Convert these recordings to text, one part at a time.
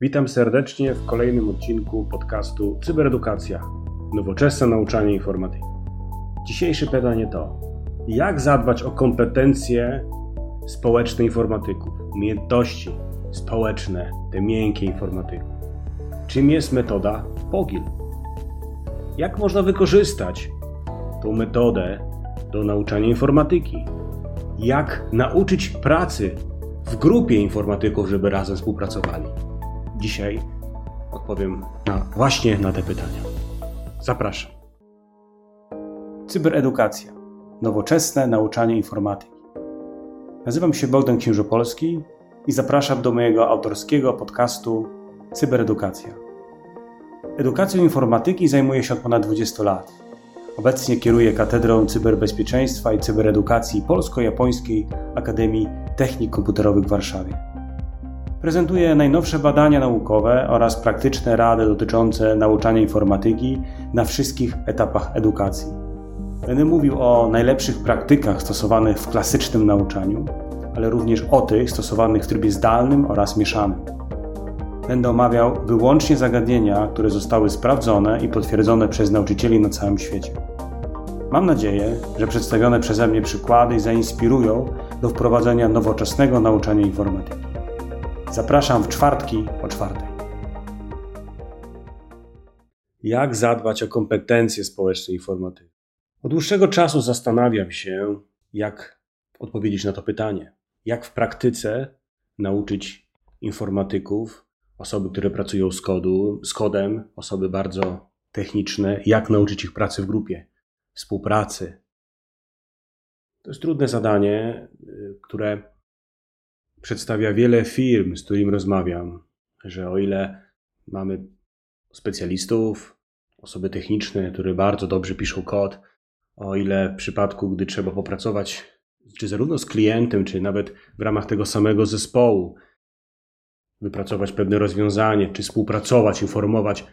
Witam serdecznie w kolejnym odcinku podcastu Cyberedukacja nowoczesne nauczanie informatyki. Dzisiejsze pytanie to: jak zadbać o kompetencje społeczne informatyków, umiejętności społeczne, te miękkie informatyków? Czym jest metoda POGIL? Jak można wykorzystać tą metodę do nauczania informatyki? Jak nauczyć pracy w grupie informatyków, żeby razem współpracowali? Dzisiaj odpowiem na, właśnie na te pytania. Zapraszam. Cyberedukacja. Nowoczesne nauczanie informatyki. Nazywam się Bogdan Księżopolski i zapraszam do mojego autorskiego podcastu Cyberedukacja. Edukacją informatyki zajmuję się od ponad 20 lat. Obecnie kieruję Katedrą Cyberbezpieczeństwa i Cyberedukacji Polsko-Japońskiej Akademii Technik Komputerowych w Warszawie. Prezentuję najnowsze badania naukowe oraz praktyczne rady dotyczące nauczania informatyki na wszystkich etapach edukacji. Będę mówił o najlepszych praktykach stosowanych w klasycznym nauczaniu, ale również o tych stosowanych w trybie zdalnym oraz mieszanym. Będę omawiał wyłącznie zagadnienia, które zostały sprawdzone i potwierdzone przez nauczycieli na całym świecie. Mam nadzieję, że przedstawione przeze mnie przykłady zainspirują do wprowadzenia nowoczesnego nauczania informatyki. Zapraszam w czwartki o czwartej. Jak zadbać o kompetencje społeczne informatyki? Od dłuższego czasu zastanawiam się, jak odpowiedzieć na to pytanie. Jak w praktyce nauczyć informatyków, osoby, które pracują z, kodu, z kodem, osoby bardzo techniczne, jak nauczyć ich pracy w grupie, współpracy. To jest trudne zadanie, y, które przedstawia wiele firm, z którymi rozmawiam, że o ile mamy specjalistów, osoby techniczne, które bardzo dobrze piszą kod, o ile w przypadku, gdy trzeba popracować, czy zarówno z klientem, czy nawet w ramach tego samego zespołu, wypracować pewne rozwiązanie, czy współpracować, informować,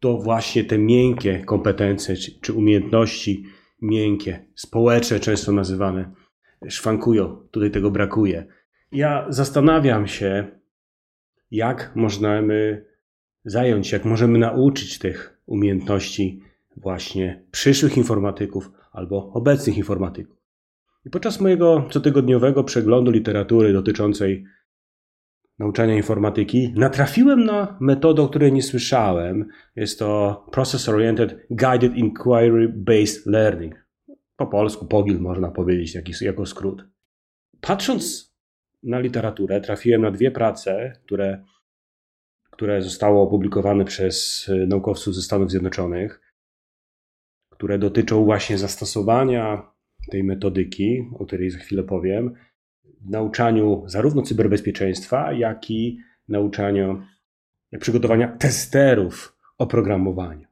to właśnie te miękkie kompetencje, czy, czy umiejętności miękkie, społeczne często nazywane, szwankują. Tutaj tego brakuje. Ja zastanawiam się, jak możemy zająć, jak możemy nauczyć tych umiejętności właśnie przyszłych informatyków albo obecnych informatyków. I podczas mojego cotygodniowego przeglądu literatury dotyczącej nauczania informatyki natrafiłem na metodę, o której nie słyszałem. Jest to Process Oriented Guided Inquiry Based Learning. Po polsku POGIL można powiedzieć jako skrót. Patrząc na literaturę trafiłem na dwie prace, które, które zostały opublikowane przez naukowców ze Stanów Zjednoczonych, które dotyczą właśnie zastosowania tej metodyki, o której za chwilę powiem, w nauczaniu zarówno cyberbezpieczeństwa, jak i nauczaniu, jak przygotowania testerów oprogramowania.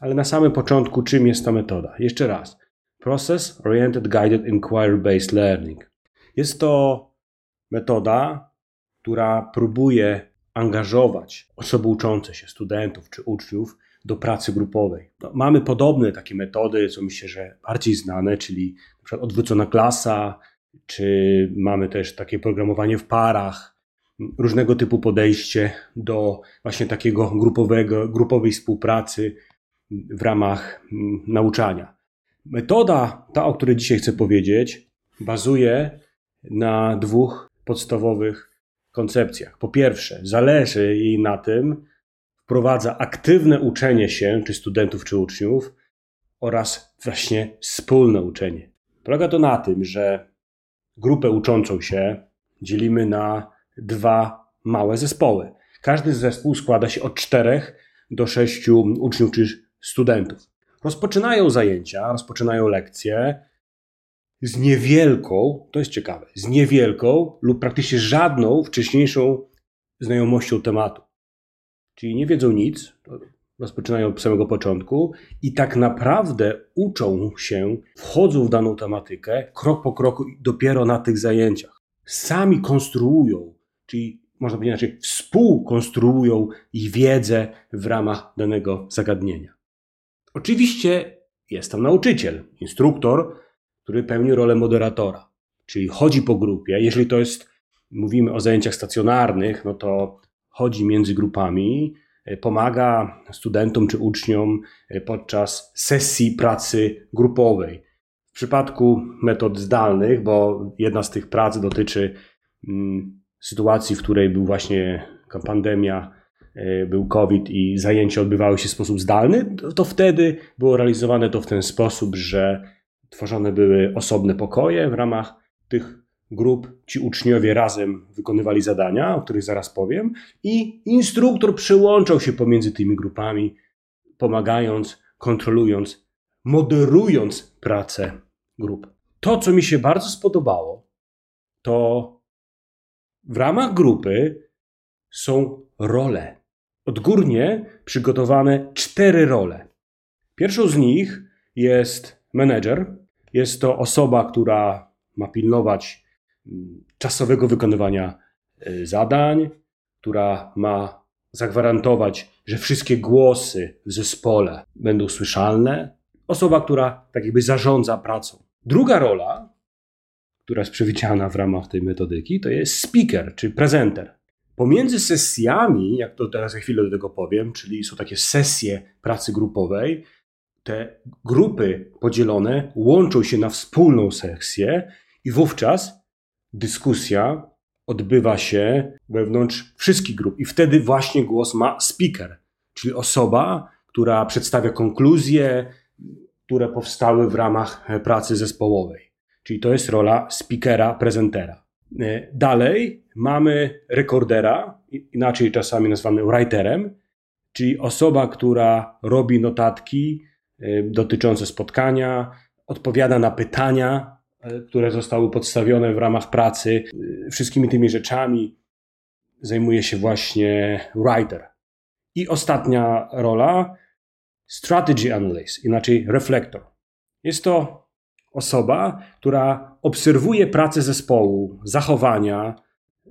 Ale na samym początku, czym jest ta metoda? Jeszcze raz. Process Oriented Guided Inquiry Based Learning. Jest to metoda, która próbuje angażować osoby uczące się, studentów czy uczniów do pracy grupowej. No, mamy podobne takie metody, co myślę, że bardziej znane, czyli przykład odwrócona klasa, czy mamy też takie programowanie w parach, różnego typu podejście do właśnie takiego grupowego, grupowej współpracy w ramach mm, nauczania. Metoda, ta o której dzisiaj chcę powiedzieć, bazuje na dwóch podstawowych koncepcjach. Po pierwsze, zależy jej na tym, wprowadza aktywne uczenie się, czy studentów, czy uczniów, oraz właśnie wspólne uczenie. Polega to na tym, że grupę uczącą się dzielimy na dwa małe zespoły. Każdy zespół składa się od czterech do sześciu uczniów czy studentów. Rozpoczynają zajęcia, rozpoczynają lekcje z niewielką, to jest ciekawe, z niewielką lub praktycznie żadną wcześniejszą znajomością tematu. Czyli nie wiedzą nic, rozpoczynają od samego początku i tak naprawdę uczą się, wchodzą w daną tematykę krok po kroku dopiero na tych zajęciach. Sami konstruują, czyli można powiedzieć inaczej, współkonstruują ich wiedzę w ramach danego zagadnienia. Oczywiście jest tam nauczyciel, instruktor, który pełni rolę moderatora, czyli chodzi po grupie. Jeżeli to jest, mówimy o zajęciach stacjonarnych, no to chodzi między grupami, e, pomaga studentom czy uczniom e, podczas sesji pracy grupowej. W przypadku metod zdalnych, bo jedna z tych prac dotyczy mm, sytuacji, w której był właśnie pandemia, e, był COVID i zajęcia odbywały się w sposób zdalny, to wtedy było realizowane to w ten sposób, że tworzone były osobne pokoje w ramach tych grup ci uczniowie razem wykonywali zadania, o których zaraz powiem, i instruktor przyłączał się pomiędzy tymi grupami, pomagając, kontrolując, moderując pracę grup. To, co mi się bardzo spodobało, to w ramach grupy są role. Odgórnie przygotowane cztery role. Pierwszą z nich jest menedżer. Jest to osoba, która ma pilnować czasowego wykonywania y, zadań, która ma zagwarantować, że wszystkie głosy w zespole będą słyszalne. Osoba, która tak jakby zarządza pracą. Druga rola, która jest przewidziana w ramach tej metodyki, to jest speaker, czy prezenter. Pomiędzy sesjami, jak to teraz za chwilę do tego powiem, czyli są takie sesje pracy grupowej, te grupy podzielone łączą się na wspólną sesję i wówczas dyskusja odbywa się wewnątrz wszystkich grup i wtedy właśnie głos ma speaker, czyli osoba, która przedstawia konkluzje, które powstały w ramach pracy zespołowej. Czyli to jest rola speakera, prezentera. Dalej mamy rekordera, inaczej czasami nazwany writerem, czyli osoba, która robi notatki dotyczące spotkania, odpowiada na pytania E, które zostały podstawione w ramach pracy, e, wszystkimi tymi rzeczami zajmuje się właśnie writer. I ostatnia rola, strategy analyst, inaczej reflektor. Jest to osoba, która obserwuje pracę zespołu, zachowania,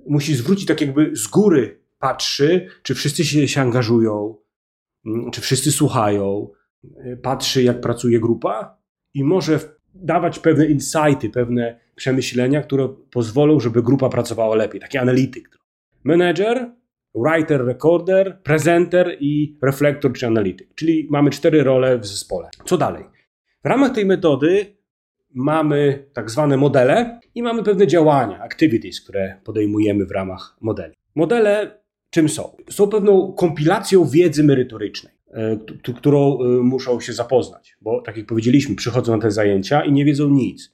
musi zwrócić tak jakby z góry patrzy, czy wszyscy się, się angażują, mm, czy wszyscy słuchają, patrzy jak pracuje grupa i może dawać pewne insighty, pewne przemyślenia, które pozwolą, żeby grupa pracowała lepiej. Taki analityk. Manager, writer, recorder, presenter i reflektor czy analityk. Czyli mamy cztery role w zespole. Co dalej? W ramach tej metody mamy tak zwane modele i mamy pewne działania, activities, które podejmujemy w ramach modeli. Modele czym są? Są pewną kompilacją wiedzy merytorycznej. E, którą e, muszą się zapoznać, bo tak jak powiedzieliśmy, przychodzą na te zajęcia i nie wiedzą nic.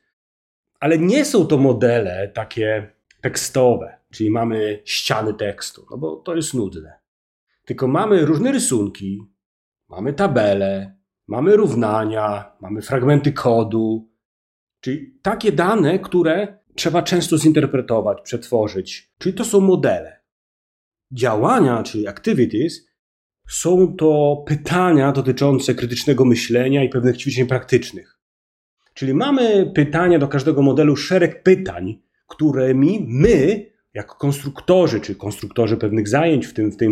Ale nie są to modele takie tekstowe, czyli mamy ściany tekstu, no bo to jest nudne. Tylko mamy różne rysunki, mamy tabele, mamy równania, mamy fragmenty kodu, czyli takie dane, które trzeba często zinterpretować, przetworzyć. Czyli to są modele. Działania, czyli activities, są to pytania dotyczące krytycznego myślenia i pewnych ćwiczeń praktycznych. Czyli mamy pytania do każdego modelu, szereg pytań, którymi my, jako konstruktorzy, czy konstruktorzy pewnych zajęć w, tym, w tej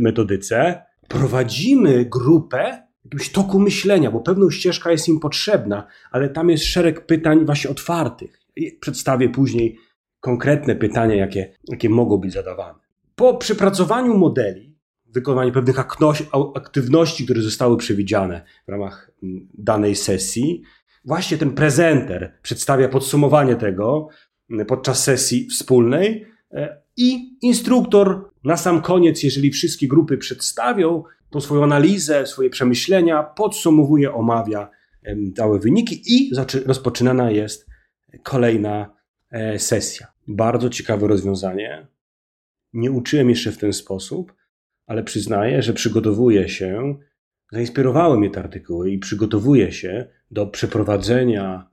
metodyce, prowadzimy grupę jakimś toku myślenia, bo pewną ścieżka jest im potrzebna, ale tam jest szereg pytań właśnie otwartych. Przedstawię później konkretne pytania, jakie, jakie mogą być zadawane. Po przepracowaniu modeli wykonanie pewnych aktywności, które zostały przewidziane w ramach danej sesji. Właśnie ten prezenter przedstawia podsumowanie tego podczas sesji wspólnej e, i instruktor na sam koniec, jeżeli wszystkie grupy przedstawią tą swoją analizę, swoje przemyślenia, podsumowuje, omawia całe wyniki i rozpoczynana jest kolejna e, sesja. Bardzo ciekawe rozwiązanie. Nie uczyłem jeszcze w ten sposób ale przyznaję, że przygotowuję się, zainspirowały mnie te artykuły i przygotowuję się do przeprowadzenia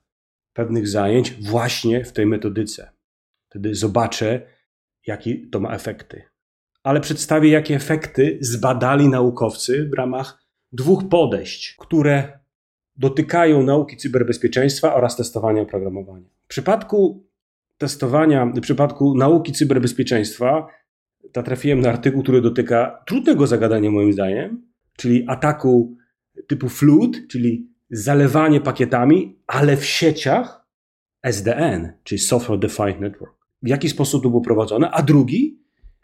pewnych zajęć właśnie w tej metodyce. Wtedy zobaczę, jakie to ma efekty. Ale przedstawię, jakie efekty zbadali naukowcy w ramach dwóch podejść, które dotykają nauki cyberbezpieczeństwa oraz testowania oprogramowania. W przypadku testowania, w przypadku nauki cyberbezpieczeństwa natrafiłem na artykuł, który dotyka trudnego zagadania moim zdaniem, czyli ataku typu flood, czyli zalewanie pakietami, ale w sieciach SDN, czyli Software Defined Network. W jaki sposób to było prowadzone? A drugi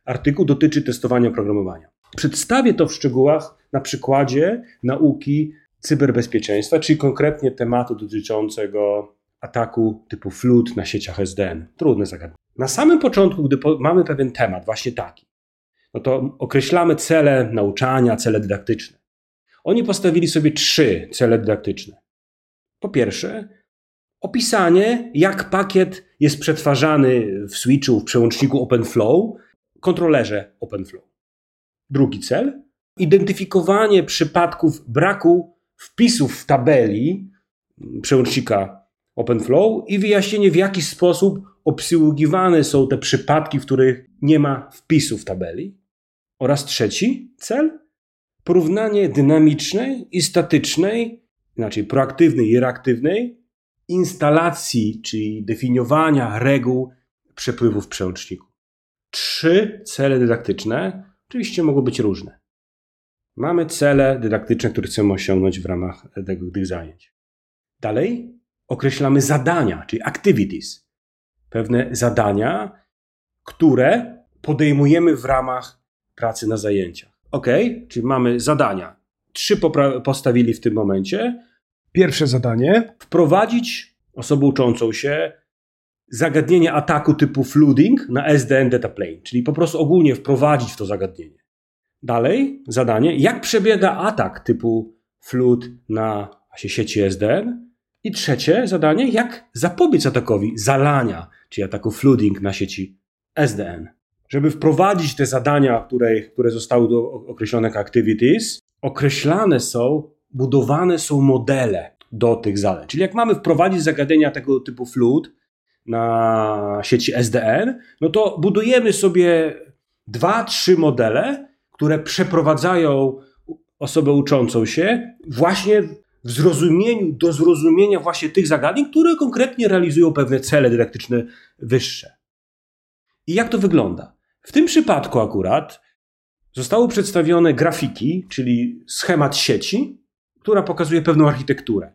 artykuł dotyczy testowania oprogramowania. Przedstawię to w szczegółach na przykładzie nauki cyberbezpieczeństwa, czyli konkretnie tematu dotyczącego ataku typu flood na sieciach SDN. Trudne zagadnienie. Na samym początku, gdy mamy pewien temat, właśnie taki, no to określamy cele nauczania, cele dydaktyczne. Oni postawili sobie trzy cele dydaktyczne. Po pierwsze, opisanie, jak pakiet jest przetwarzany w switchu, w przełączniku OpenFlow, kontrolerze OpenFlow. Drugi cel, identyfikowanie przypadków braku wpisów w tabeli przełącznika OpenFlow i wyjaśnienie, w jaki sposób obsługiwane są te przypadki, w których nie ma wpisu w tabeli. Oraz trzeci cel, porównanie dynamicznej i statycznej, inaczej proaktywnej i reaktywnej instalacji, czyli definiowania reguł przepływu w przełączniku. Trzy cele dydaktyczne, oczywiście mogą być różne. Mamy cele dydaktyczne, które chcemy osiągnąć w ramach tego, tych zajęć. Dalej określamy zadania, czyli activities. Pewne zadania, które podejmujemy w ramach pracy na zajęciach. Ok, czyli mamy zadania. Trzy postawili w tym momencie. Pierwsze zadanie: wprowadzić osobę uczącą się zagadnienie ataku typu flooding na SDN data plane, czyli po prostu ogólnie wprowadzić w to zagadnienie. Dalej zadanie, jak przebiega atak typu flood na sieci SDN. I trzecie zadanie, jak zapobiec atakowi zalania, czyli ataku flooding na sieci SDN. Żeby wprowadzić te zadania, które, które zostały do, określone jako activities, określane są, budowane są modele do tych zadań. Czyli jak mamy wprowadzić zagadnienia tego typu flood na sieci SDN, no to budujemy sobie dwa, trzy modele, które przeprowadzają osobę uczącą się właśnie w zrozumieniu, do zrozumienia właśnie tych zagadnień, które konkretnie realizują pewne cele dydaktyczne wyższe. I jak to wygląda? W tym przypadku akurat zostały przedstawione grafiki, czyli schemat sieci, która pokazuje pewną architekturę.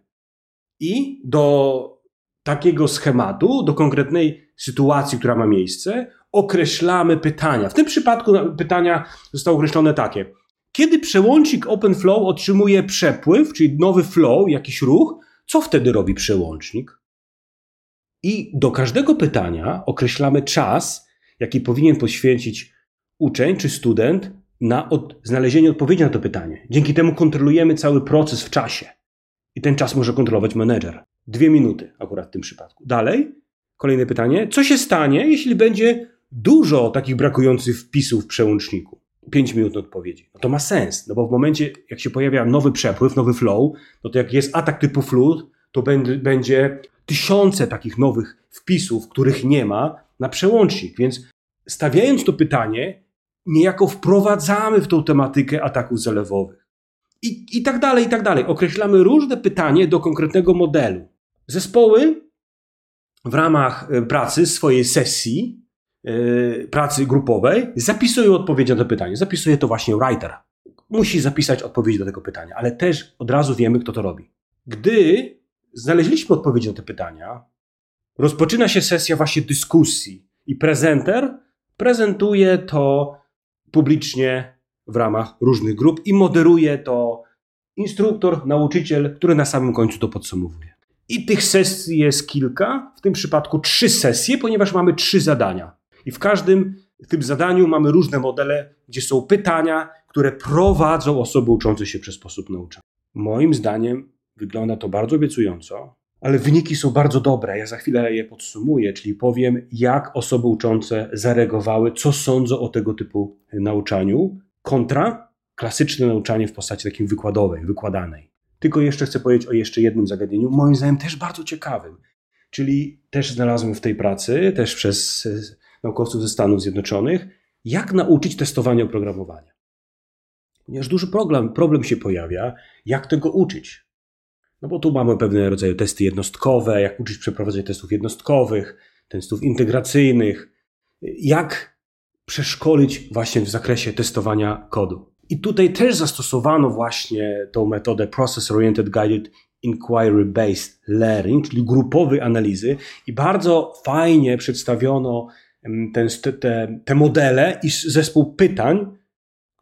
I do takiego schematu, do konkretnej sytuacji, która ma miejsce, określamy pytania. W tym przypadku pytania zostały określone takie. Kiedy przełącznik OpenFlow otrzymuje przepływ, czyli nowy flow, jakiś ruch, co wtedy robi przełącznik? I do każdego pytania określamy czas, jaki powinien poświęcić uczeń czy student na od, znalezienie odpowiedzi na to pytanie. Dzięki temu kontrolujemy cały proces w czasie. I ten czas może kontrolować menedżer. Dwie minuty akurat w tym przypadku. Dalej, kolejne pytanie. Co się stanie, jeśli będzie dużo takich brakujących wpisów w przełączniku? 5 minut na odpowiedzi. No to ma sens, no bo w momencie, jak się pojawia nowy przepływ, nowy flow, no to jak jest atak typu flood, to będzie tysiące takich nowych wpisów, których nie ma na przełącznik. Więc stawiając to pytanie, niejako wprowadzamy w tą tematykę ataków zalewowych. I, I tak dalej, i tak dalej. Określamy różne pytanie do konkretnego modelu. Zespoły w ramach e, pracy swojej sesji pracy grupowej zapisują odpowiedzi na to pytanie. Zapisuje to właśnie writer. Musi zapisać odpowiedź do tego pytania, ale też od razu wiemy, kto to robi. Gdy znaleźliśmy odpowiedzi na te pytania, rozpoczyna się sesja właśnie dyskusji i prezenter prezentuje to publicznie w ramach różnych grup i moderuje to instruktor, nauczyciel, który na samym końcu to podsumowuje. I tych sesji jest kilka, w tym przypadku trzy sesje, ponieważ mamy trzy zadania. I w każdym tym zadaniu mamy różne modele, gdzie są pytania, które prowadzą osoby uczące się przez sposób nauczania. Moim zdaniem wygląda to bardzo obiecująco, ale wyniki są bardzo dobre. Ja za chwilę je podsumuję, czyli powiem, jak osoby uczące zareagowały, co sądzą o tego typu nauczaniu, kontra klasyczne nauczanie w postaci takiej wykładowej, wykładanej. Tylko jeszcze chcę powiedzieć o jeszcze jednym zagadnieniu, moim zdaniem też bardzo ciekawym. Czyli też znalazłem w tej pracy, też przez naukowców ze Stanów Zjednoczonych, jak nauczyć testowania oprogramowania. Ponieważ duży problem, problem się pojawia, jak tego uczyć. No bo tu mamy pewne rodzaje testy jednostkowe, jak uczyć przeprowadzać testów jednostkowych, testów integracyjnych, jak przeszkolić właśnie w zakresie testowania kodu. I tutaj też zastosowano właśnie tą metodę Process Oriented Guided Inquiry Based Learning, czyli grupowej analizy, i bardzo fajnie przedstawiono te, te modele i zespół pytań,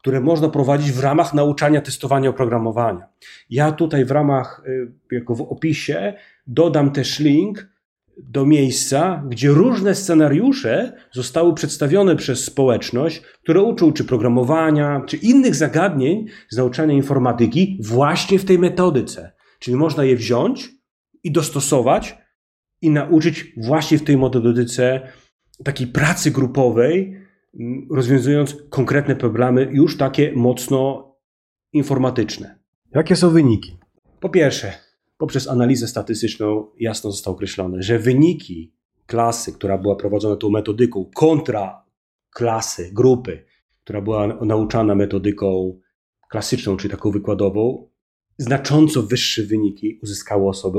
które można prowadzić w ramach nauczania testowania oprogramowania. Ja tutaj w ramach, y, jako w opisie, dodam też link do miejsca, gdzie różne scenariusze zostały przedstawione przez społeczność, które uczą czy programowania, czy innych zagadnień z nauczania informatyki właśnie w tej metodyce. Czyli można je wziąć i dostosować i nauczyć właśnie w tej metodyce takiej pracy grupowej, rozwiązując konkretne problemy, już takie mocno informatyczne. Jakie są wyniki? Po pierwsze, poprzez analizę statystyczną jasno zostało określone, że wyniki klasy, która była prowadzona tą metodyką, kontra klasy, grupy, która była nauczana metodyką klasyczną, czyli taką wykładową, znacząco wyższe wyniki uzyskały osoby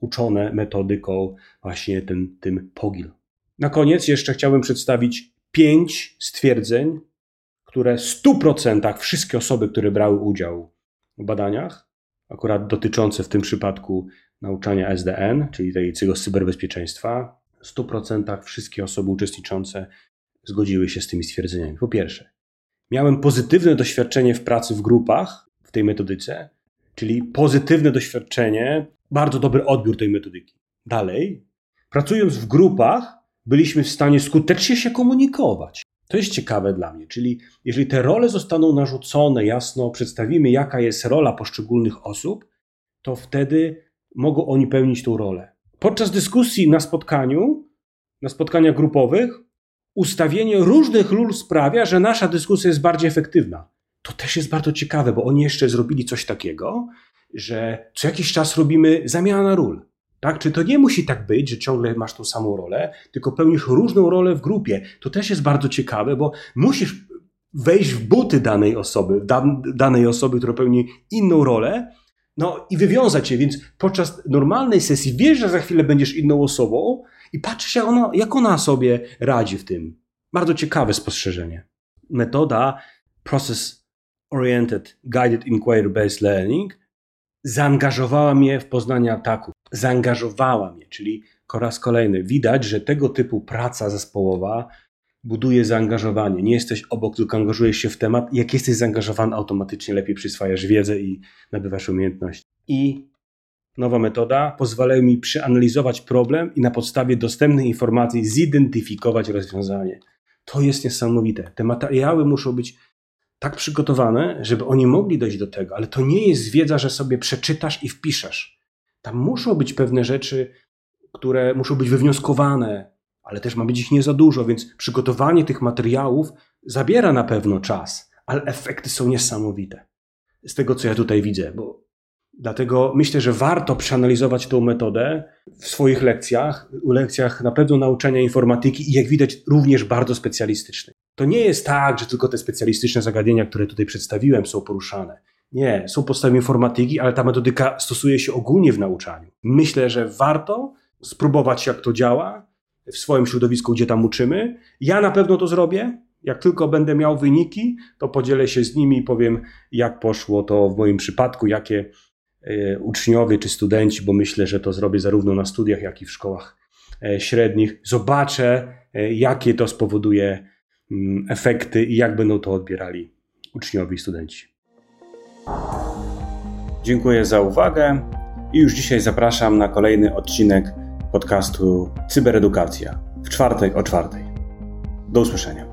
uczone metodyką właśnie tym, tym POGIL. Na koniec jeszcze chciałbym przedstawić pięć stwierdzeń, które w 100% wszystkie osoby, które brały udział w badaniach, akurat dotyczące w tym przypadku nauczania SDN, czyli tego cyberbezpieczeństwa, w 100% wszystkie osoby uczestniczące zgodziły się z tymi stwierdzeniami. Po pierwsze, miałem pozytywne doświadczenie w pracy w grupach w tej metodyce, czyli pozytywne doświadczenie, bardzo dobry odbiór tej metodyki. Dalej, pracując w grupach, byliśmy w stanie skutecznie się komunikować. To jest ciekawe dla mnie, czyli jeżeli te role zostaną narzucone, jasno przedstawimy, jaka jest rola poszczególnych osób, to wtedy mogą oni pełnić tą rolę. Podczas dyskusji na spotkaniu, na spotkaniach grupowych, ustawienie różnych ról sprawia, że nasza dyskusja jest bardziej efektywna. To też jest bardzo ciekawe, bo oni jeszcze zrobili coś takiego, że co jakiś czas robimy zamiana ról. Tak? Czy to nie musi tak być, że ciągle masz tą samą rolę, tylko pełnisz różną rolę w grupie. To też jest bardzo ciekawe, bo musisz wejść w buty danej osoby, dan, danej osoby, która pełni inną rolę, no i wywiązać je. Więc podczas normalnej sesji wiesz, że za chwilę będziesz inną osobą i patrzysz, jak ona, jak ona sobie radzi w tym. Bardzo ciekawe spostrzeżenie. Metoda Process Oriented Guided Inquiry Based Learning zaangażowała mnie w poznanie ataku. Zaangażowała mnie, czyli po raz kolejny widać, że tego typu praca zespołowa buduje zaangażowanie. Nie jesteś obok, tylko angażujesz się w temat. Jak jesteś zaangażowany, automatycznie lepiej przyswajasz wiedzę i nabywasz umiejętności. I nowa metoda pozwala mi przeanalizować problem i na podstawie dostępnych informacji zidentyfikować rozwiązanie. To jest niesamowite. Te materiały muszą być tak przygotowane, żeby oni mogli dojść do tego, ale to nie jest wiedza, że sobie przeczytasz i wpiszesz. Tam muszą być pewne rzeczy, które muszą być wywnioskowane, ale też ma być ich nie za dużo, więc przygotowanie tych materiałów zabiera na pewno czas, ale efekty są niesamowite. Z tego, co ja tutaj widzę, bo dlatego myślę, że warto przeanalizować tą metodę w swoich lekcjach, lekcjach na pewno nauczania informatyki i jak widać również bardzo specjalistycznej. To nie jest tak, że tylko te specjalistyczne zagadnienia, które tutaj przedstawiłem, są poruszane. Nie, są podstawy informatyki, ale ta metodyka stosuje się ogólnie w nauczaniu. Myślę, że warto spróbować, jak to działa w swoim środowisku, gdzie tam uczymy. Ja na pewno to zrobię. Jak tylko będę miał wyniki, to podzielę się z nimi i powiem, jak poszło to w moim przypadku, jakie e, uczniowie czy studenci, bo myślę, że to zrobię zarówno na studiach, jak i w szkołach e, średnich. Zobaczę, e, jakie to spowoduje efekty i jak będą to odbierali uczniowie i studenci. Dziękuję za uwagę i już dzisiaj zapraszam na kolejny odcinek podcastu Cyberedukacja w czwartek o czwartej. Do usłyszenia.